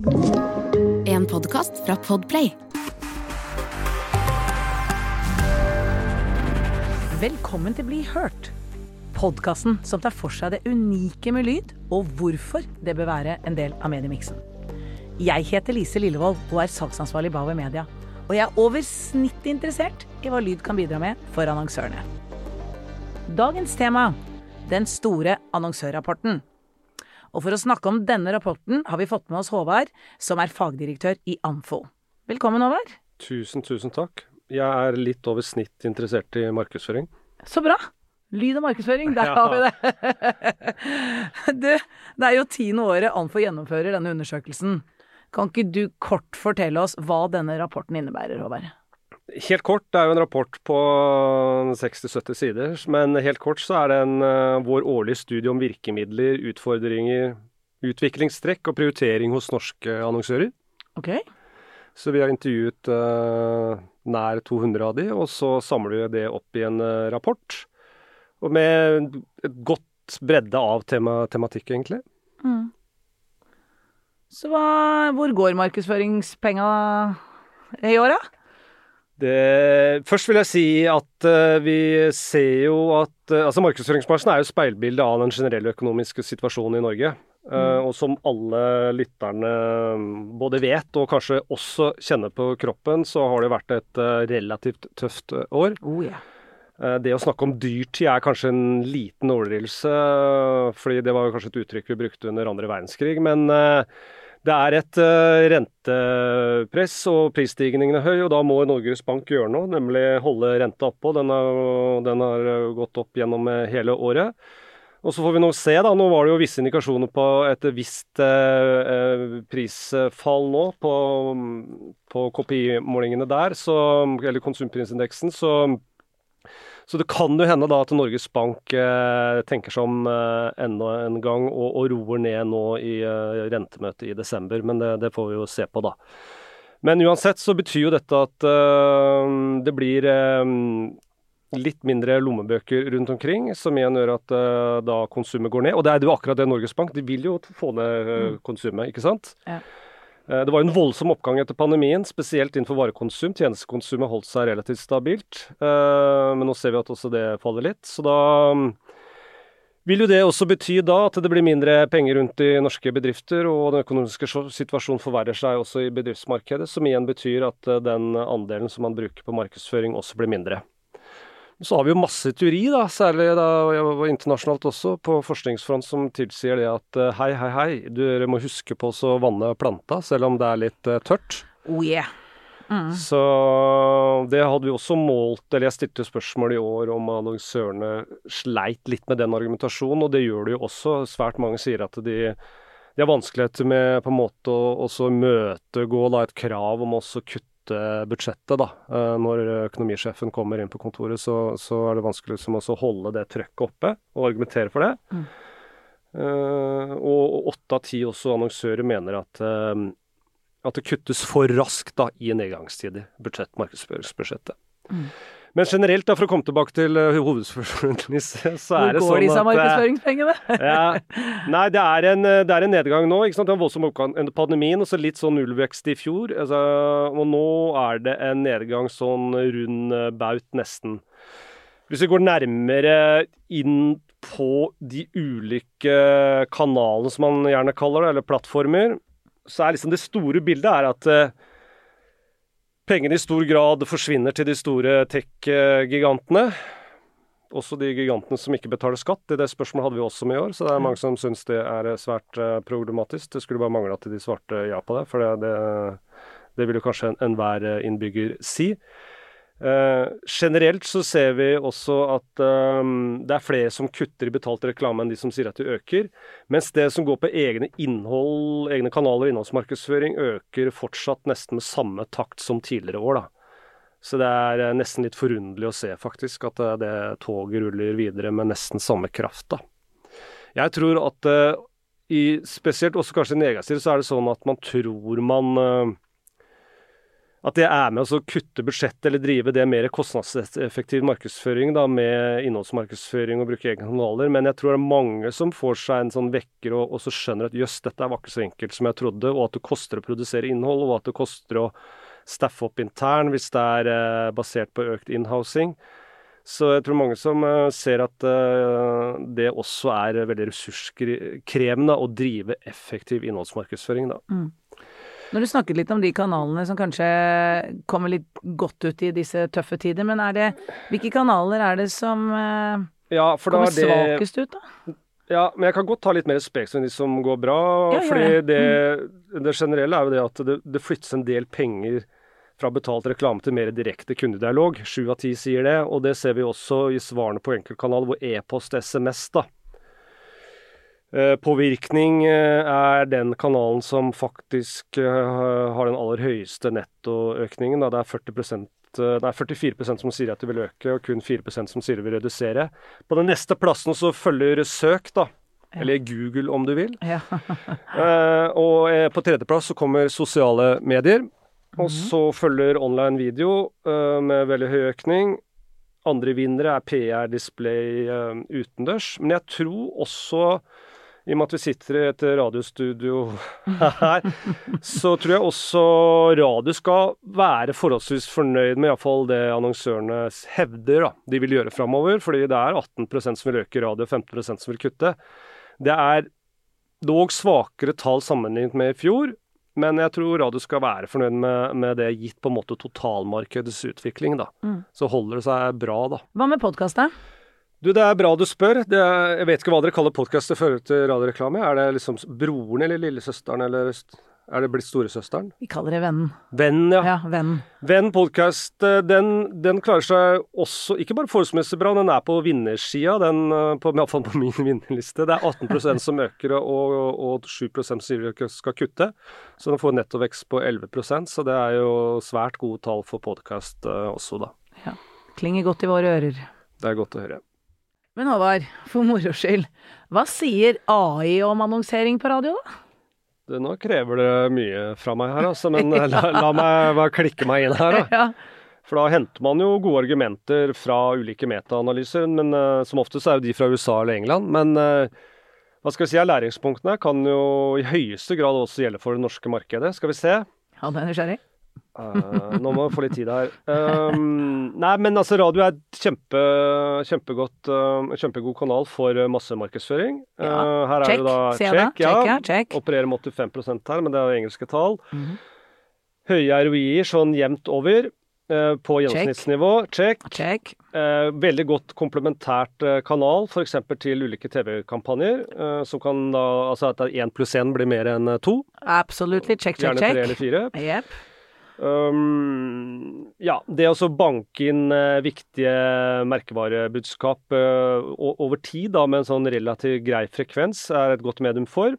En podkast fra Podplay. Velkommen til Bli hørt. Podkasten som tar for seg det unike med lyd, og hvorfor det bør være en del av mediemiksen. Jeg heter Lise Lillevold og er salgsansvarlig i Bauer Media. Og jeg er over snittet interessert i hva lyd kan bidra med for annonsørene. Dagens tema den store annonsørrapporten. Og for å snakke om denne rapporten har vi fått med oss Håvard, som er fagdirektør i Amfo. Velkommen, Håvard. Tusen, tusen takk. Jeg er litt over snitt interessert i markedsføring. Så bra! Lyd og markedsføring, der har vi det. Du, det er jo tiende året Amfo gjennomfører denne undersøkelsen. Kan ikke du kort fortelle oss hva denne rapporten innebærer, Håvard? Helt kort, det er jo en rapport på 60-70 sider, men helt kort så er det en, eh, vår årlige studie om virkemidler, utfordringer, utviklingstrekk og prioritering hos norske annonsører. Ok? Så vi har intervjuet uh, nær 200 av de, og så samler vi det opp i en uh, rapport. Og med et godt bredde av tema, tematikk, egentlig. Så hva, hvor går markedsføringspenga i år, da? Det, først vil jeg si at uh, vi ser jo at uh, altså Markedsføringsbransjen er jo speilbildet av den generelle økonomiske situasjonen i Norge. Eh, og som alle lytterne både vet og kanskje også kjenner på kroppen, så har det vært et relativt tøft år. Oh, yeah. Det å snakke om dyrtid er kanskje en liten overdrivelse, fordi det var jo kanskje et uttrykk vi brukte under andre verdenskrig. Men eh, det er et eh, rentepress, og prisstigningen er høy, og da må Norges Bank gjøre noe, nemlig holde renta oppå. Den, den har eh, gått opp gjennom eh, hele året. Og så får vi nå se, da. Nå var det jo visse indikasjoner på et visst eh, prisfall nå på, på KPI-målingene der, så, eller konsumprisindeksen. Så så det kan jo hende da at Norges Bank eh, tenker seg om eh, enda en gang og, og roer ned nå i eh, rentemøtet i desember, men det, det får vi jo se på, da. Men uansett så betyr jo dette at eh, det blir eh, litt mindre lommebøker rundt omkring, som igjen gjør at eh, da konsumet går ned. Og det er jo akkurat det Norges Bank, de vil jo få ned eh, konsumet, ikke sant? Ja. Eh, Det var en voldsom oppgang etter pandemien, spesielt innenfor varekonsum. Tjenestekonsumet holdt seg relativt stabilt, eh, men nå ser vi at også det faller litt. Så da mm, vil jo det også bety da at det blir mindre penger rundt i norske bedrifter, og den økonomiske situasjonen forverrer seg også i bedriftsmarkedet, som igjen betyr at eh, den andelen som man bruker på markedsføring også blir mindre. Så har vi jo masse teori, da, særlig da, og jeg var internasjonalt også, på forskningsfront som tilsier det at eh, hei, hei, hei, dere må huske på å vanne planta, selv om det er litt eh, tørt. Oh yeah. Så det hadde vi også målt, eller jeg stilte spørsmål i år om annonsørene sleit litt med den argumentasjonen, og det gjør de jo også. Svært mange sier at de, de har vanskeligheter med på en måte å møtegå et krav om også å kutte budsjettet. da. Eh, Når økonomisjefen kommer inn på kontoret, så, så er det vanskelig liksom å holde det trøkket oppe og argumentere for det. Eh, og åtte av ti også annonsører mener at uh, at det kuttes for raskt da, i nedgangstider, budsjett, markedsføringsbudsjettet. Men generelt, da, for å komme tilbake til uh, hovedspørsmålet, så er det sånn at Hvor går disse markedsføringspengene? ja, Nei, det er, en, eh, det er en nedgang nå. ikke sant? Det var en voldsom oppgang under pandemien, og så litt sånn nullvekst i fjor. Altså, og nå er det en nedgang sånn rund eh, baut, nesten. Hvis vi går nærmere inn på de ulike kanalene, som man gjerne kaller det, eller plattformer, så er liksom det store bildet er at eh, pengene i stor grad forsvinner til de store tech-gigantene. Også de gigantene som ikke betaler skatt. Det, det spørsmålet hadde vi også med i år, så det er mange som syns det er eh, svært eh, problematisk. Det skulle bare mangle at de svarte ja på det, for det, det, det vil jo kanskje enhver eh, innbygger si. Eh, generelt så ser vi også at eh, det er flere som kutter i betalt reklame enn de som sier at de øker. Mens det som går på egne innhold, egne kanaler og innholdsmarkedsføring, øker fortsatt nesten med samme takt som tidligere år. da. Så det er eh, nesten litt forunderlig å se, faktisk, at det toget ruller videre med nesten samme kraft. da. Jeg tror at uh, i spesielt også kanskje i negativt, så er det sånn at man tror man eh, At det er med å kutte budsjettet eller drive det mer kostnadseffektiv markedsføring da, med innholdsmarkedsføring og bruke egne kanaler. Men jeg tror det er mange som får seg en sånn vekker og, og så skjønner at jøss, dette var ikke så enkelt som jeg trodde, og at det koster å produsere innhold, og at det koster å staffe opp intern hvis det er eh, basert på økt inhousing. Så jeg tror mange som eh, ser at eh, det også er veldig ressurskrevende å drive effektiv innholdsmarkedsføring, da. Når du snakket litt om de kanalene som kanskje kommer litt godt ut i disse tøffe tider, men er det Hvilke kanaler er det som eh, Ja, kommer er det svakest ut, da? Ja, men jeg kan godt ta litt mer speksom enn de som går bra. Ja, fordi det. det, det generelle er jo det at det, det flyttes en del penger fra betalt reklame til mer direkte kundedialog. Sju av ti sier det, og det ser vi også i svarene på enkeltkanaler hvor e-post, og SMS, da. Eh, Påvirkning eh, er den kanalen som faktisk eh, har den aller høyeste nettoøkningen. Det er 40 eh, Nei, 44% som sier at de vil øke, og kun 4% som sier de vil redusere. På den neste plassen så følger søk, da. Eller Google, om du vil. Ja. Eh, og på tredjeplass så kommer sosiale medier. Og så følger online video eh, med veldig høy økning. Andre vinnere er PR, display eh, utendørs. Men jeg tror også, i og med at vi sitter i et radiostudio her, så tror jeg også radio skal være forholdsvis fornøyd med iallfall det annonsørene hevder da, de vil gjøre framover. Fordi det er 18% som vil øke radio, 15% som vil kutte. Det er dog svakere tall sammenlignet med i fjor, men jeg tror radio skal være fornøyd med, med det, gitt på en måte totalmarkedets utvikling. da. Så holder det seg bra, da. Hva med podkast, da? Du, det er bra du spør. Det er, jeg vet ikke hva dere kaller podkaster før til radioreklame. Er det liksom broren eller lillesøsteren, eller er det blitt storesøsteren? Vi kaller det Vennen. Vennen, ja. Ja, Vennen. Venn podkast, den, den klarer seg også, ikke bare forholdsmessig bra, den er på vinnersida, den eh, på, i hvert fall på min vinnerliste. Det er 18% som øker, og, og 7% som sier de skal kutte. Så den får nettovekst på 11% så det er jo svært gode tall for podkast også, da. Ja. Klinger godt i våre ører. Det er godt å høre. Men Håvard, for moro skyld, hva sier AI om annonsering på radio, da? Du, nå krever det mye fra meg her, altså, men la, la meg bare klikke meg inn her, da. Ja. For da henter man jo gode argumenter fra ulike metaanalyser, men uh, som oftest er jo de fra USA eller England. Men uh, hva skal vi si, læringspunktene kan jo i høyeste grad også gjelde for det norske markedet. Skal vi se. Ja, det er nysgjerrig. Eh, nå må vi få litt tid her. Um, nei, men altså, radio er kjempe, kjempegodt, uh, kjempegod kanal for eh, massemarkedsføring. Ja. Eh, her Check, er det da check. jeg. Check, ja, check. Opererer med 85 her, men det er engelske tall. Mhm. Høye ROI-er sånn jevnt over. eh, på gjennomsnittsnivå. Check. Check. Eh, veldig godt komplementært kanal, f.eks. til ulike TV-kampanjer. Som kan da Altså at én pluss én blir mer enn to. Absolutely. Check, check, Gjerne tre eller fire. Jepp. Um, ja, det å banke inn uh, viktige merkevarebudskap uh, over tid da, med en sånn relativt grei frekvens, er et godt medium for.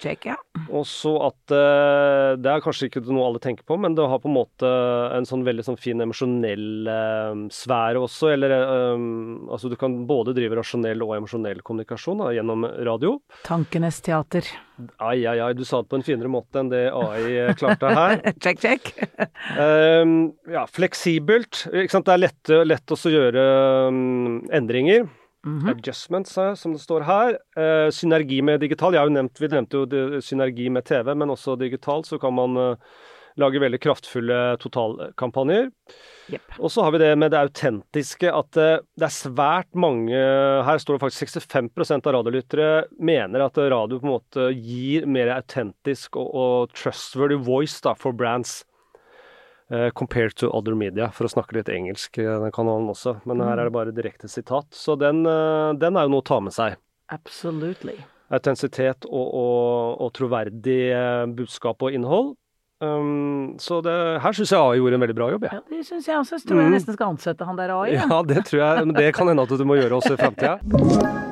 Check, ja. Og så at eh, Det er kanskje ikke noe alle tenker på, men det har på en måte en sånn veldig sånn fin emosjonell eh, sfære også. Eller eh, altså du kan både drive rasjonell og emosjonell kommunikasjon da, gjennom radio. Tankenes teater. Ai, ai, ai, du sa det på en finere måte enn det AI klarte her. Check, check. Ehm, ja, fleksibelt. Ikke sant? Det er lett, lett også å gjøre um, endringer. Adjustments, eh, som det står her. Eh, synergi med digital. Jeg har jo nevnt, vi nevnte jo det, synergi med TV, men også digital. Så kan man eh, lage veldig kraftfulle totalkampanjer. Yep. Og så har vi det med det autentiske, at eh, det er svært mange Her står det faktisk 65% av radiolyttere mener at radio på en måte gir mer autentisk og, og trustworthy voice da, for brands. Eh, compared to other media, for å snakke litt engelsk i denne kanalen også. Men her er det bare direkte sitat. Så den, eh, den er jo noe å ta med seg. Absolutely. Autentisitet og, og, og troverdig eh, budskap og innhold. Um, så det, her syns jeg AI gjorde en veldig bra jobb, Ja. Ja, det syns jeg også. Så tror jeg Mm. nesten skal ansette han der AI. Ja. det tror jeg. Men det kan hende at du må gjøre også i framtida.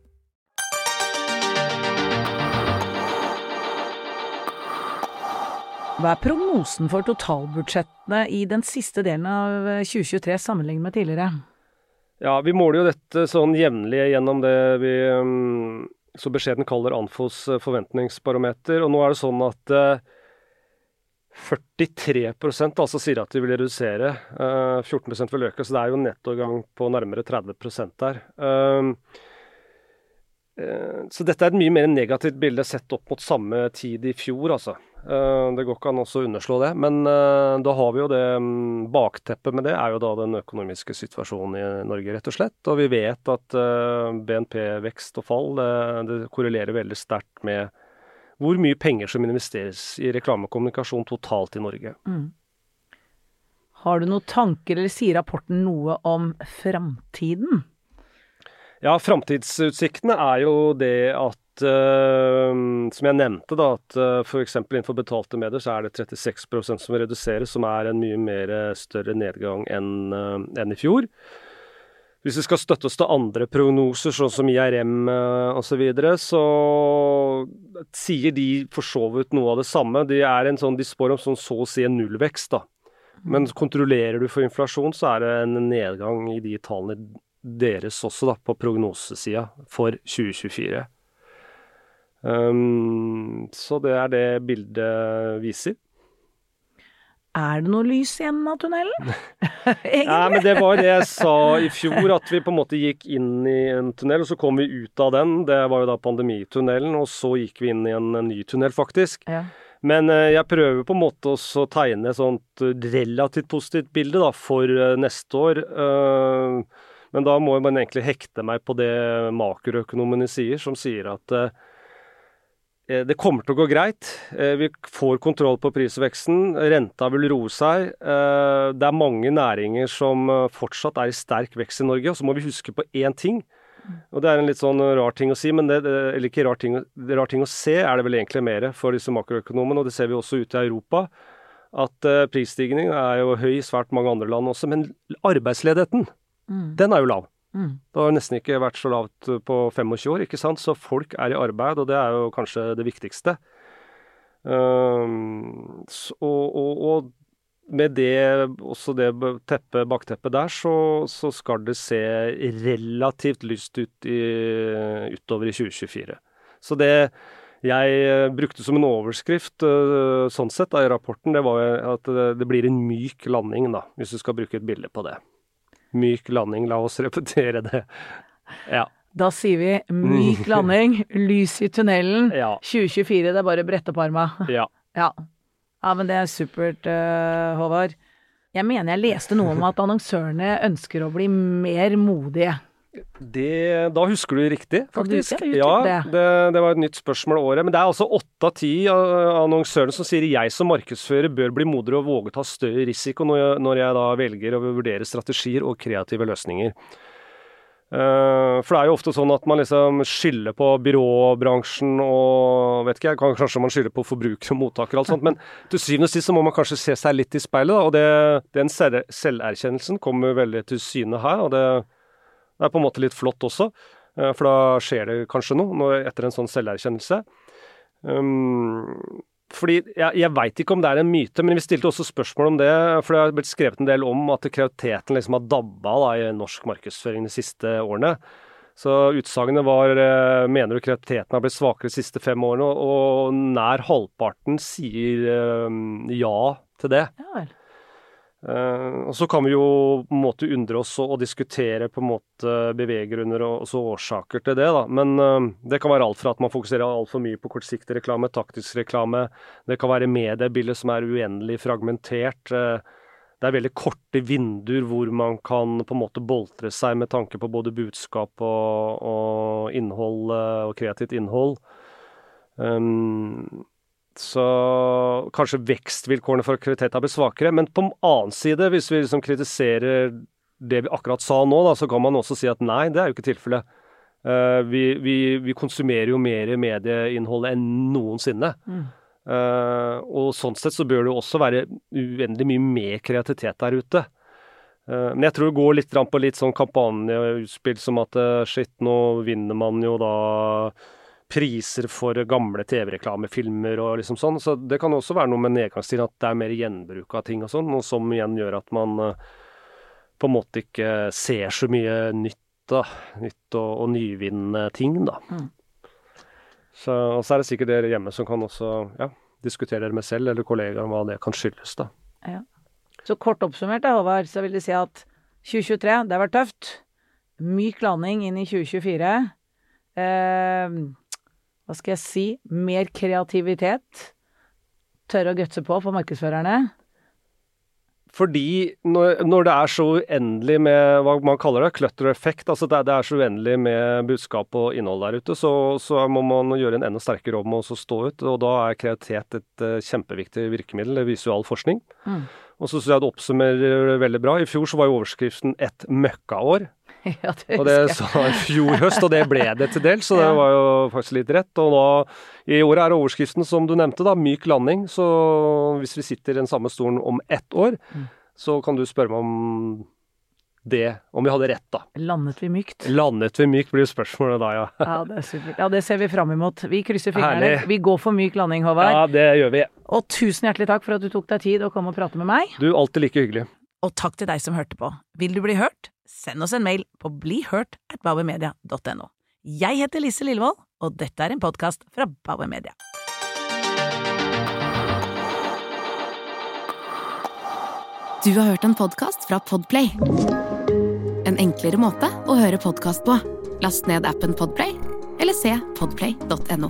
Hva er prognosen for totalbudsjettene i den siste delen av 2023 sammenlignet med tidligere? Ja, vi måler jo dette sånn jevnlig gjennom det vi um, så beskjeden kaller Anfos eh, forventningsbarometer. Og nå er det sånn at eh, 43% altså sier at de vil redusere. eh, 14 vil øke, så det er jo nettogang på nærmere 30% der. Eh, så dette er et mye mer negativt bilde sett opp mot samme tid i fjor, altså. Eh, Det går ikke an å underslå det. Men eh, da har vi jo det mm, Bakteppet med det er jo da den økonomiske situasjonen i Norge, rett og slett. Og vi vet at BNP-vekst og fall det, korrelerer veldig sterkt med hvor mye penger som investeres i reklame og kommunikasjon totalt i Norge. Har du noen tanker, eller sier rapporten noe om framtiden? Ja, framtidsutsiktene er jo det at eh, Som jeg nevnte, da, at uh, f.eks. innenfor betalte medier så er det 36% som reduseres, som er en mye mer eh, større nedgang enn eh, enn i fjor. Hvis vi skal støtte oss til andre prognoser, sånn som IRM osv., så, videre, så sier de for så vidt noe av det samme. De, sånn, de spår om sånn så å si en nullvekst. da. Men kontrollerer du for inflasjon, så er det en nedgang i de tallene deres også, da, på prognosesida for 2024. Um, så det er det bildet viser. Er det noe lys i enden av tunnelen? Egentlig. Ja, men det var det jeg sa i fjor, at vi på en måte gikk inn i en tunnel, og så kom vi ut av den. Det var jo da pandemitunnelen, og så gikk vi inn i en, en ny tunnel, faktisk. Ja. Men eh, jeg prøver på en måte å tegne et sånt relativt positivt bilde da, for eh, neste år. Eh, men da må man egentlig hekte meg på det makroøkonomene sier, som sier at eh, eh, det kommer til å gå greit. Eh, Vi får kontroll på prisveksten. Renta vil roe seg. Det er mange næringer som fortsatt er i sterk vekst i Norge. Og så må vi huske på én ting. Og det er en litt sånn rar ting å si, men det, eller ikke rar ting, rar ting å se er det vel egentlig mer for disse makroøkonomene, og det ser vi også ute i Europa. At prisstigningen er jo høy i svært mange andre land også, men arbeidsledigheten, den er jo lav. Mm. Det har nesten ikke vært så lavt på 25 år, ikke sant. Så folk er i arbeid, og det er jo kanskje det viktigste. Um, så, og, og, og med det, også det teppet, bakteppet der, så, så skal det se relativt lyst ut i, utover i 2024. Så det jeg eh, brukte som en overskrift eh, sånn sett da, i rapporten, det var at det, det blir en myk landing, da, hvis du skal bruke et bilde på det. Myk landing, la oss repetere det. Ja. Da sier vi myk landing, lys i tunnelen. Ja. 2024, det er bare å brette opp arma. ja. Ja. ja, men det er supert, eh, Håvard. Jeg mener jeg leste noe om at annonsørene ønsker å bli mer modige. Det, da husker du riktig, faktisk. du ja, det? det, var et nytt spørsmål året. Men det er altså åtte av ti annonsørene som sier jeg som markedsfører bør bli modigere og våge ta større risiko når jeg, når jeg da velger å vurdere strategier og kreative løsninger. Eh, for det er jo ofte sånn at man liksom skylder på byråbransjen og vet ikke, kanskje man skylder på forbrukere og mottakere og alt sånt, men til syvende og sist så må man kanskje se seg litt i speilet, da, og det, den selv- selverkjennelsen kommer veldig til syne her, og det, det er på en måte litt flott også, eh, for da skjer det kanskje noe etter en sånn selverkjennelse. Um, fordi Jeg, jeg veit ikke om det er en myte, men vi stilte også spørsmål om det. For det har blitt skrevet en del om at kreativiteten liksom har dabba da, i norsk markedsføring de siste årene. Så utsagnet var eh, mener du kreativiteten har blitt svakere de siste fem årene, og, og nær halvparten sier um, ja til det. Ja vel. Eh, og så kan vi jo på en måte undre oss og, diskutere på en måte beveggrunner og også årsaker til det, da. Men eh, det kan være alt fra at man fokuserer altfor mye på kortsiktig reklame, taktisk reklame. Det kan være mediebildet som er uendelig fragmentert. Eh, det er veldig korte vinduer hvor man kan på en måte boltre seg med tanke på både budskap og, og innhold og kreativt innhold. Um, så kanskje vekstvilkårene for kvalitet har blitt svakere. Men på den annen side, hvis vi liksom kritiserer det vi akkurat sa nå, da, så kan man også si at nei, det er jo ikke tilfellet. Uh, vi, vi, vi konsumerer jo mer medieinnhold enn noensinne. Eh, og sånn sett så bør det jo også være uendelig mye mer kreativitet der ute. Uh, men jeg tror det går litt på litt sånn kampanjeutspill som at shit, nå vinner man jo da priser for gamle TV-reklamefilmer og liksom sånn. Så det kan også være noe med nedgangstiden at det er mer gjenbruk av ting og sånn, og som igjen gjør at man eh, på en måte ikke ser så mye nytt, da. Nytt og, og nyvinnende ting, da. Så, og så er det sikkert dere hjemme som kan også ja, diskutere dere med selv eller kollegaer om hva det kan skyldes, da. Ja. Så kort oppsummert, da, Håvard, så vil det si at 2023, det har vært tøft. Myk landing inn i 2024. Eh, hva skal jeg si? Mer kreativitet. Tørre å gutse på for markedsførerne. Fordi når, når det er så uendelig med hva man kaller det, clutter effect, altså det, det er så uendelig med budskap og innhold der ute, så, så må man gjøre en enda sterkere jobb med å stå ut. Og da er kreativitet et uh, kjempeviktig virkemiddel, det viser jo all forskning. Mm. Og så syns jeg det oppsummerer veldig bra. I fjor så var jo overskriften 'et møkkaår'. ja, det Og det sa i fjor høst, og det ble det til dels, så det Ja. var jo faktisk litt rett. Og da, i år er overskriften, som du nevnte, da, myk landing. Så hvis vi sitter i den samme stolen om ett år, Mm. så kan du spørre meg om det, om vi hadde rett, da. Landet vi mykt? Landet vi mykt, blir spørsmålet da, ja. Ja, det er. Ja, det ser vi fram imot. Vi krysser fingrene. Herlig. Vi går for myk landing, Håvard. Ja, det gjør vi. Og tusen hjertelig takk for at du tok deg tid å komme og prate med meg. Du, alltid like hyggelig. Og takk til deg som hørte på. Vil du bli hørt? Send oss en mail på blihørt.bauermedia.no. Jeg heter Lise Lillevold, og dette er en podkast fra Bauer Media. Du har hørt en podkast fra Podplay. En enklere måte å høre podkast på. Last ned appen Podplay, eller se podplay.no.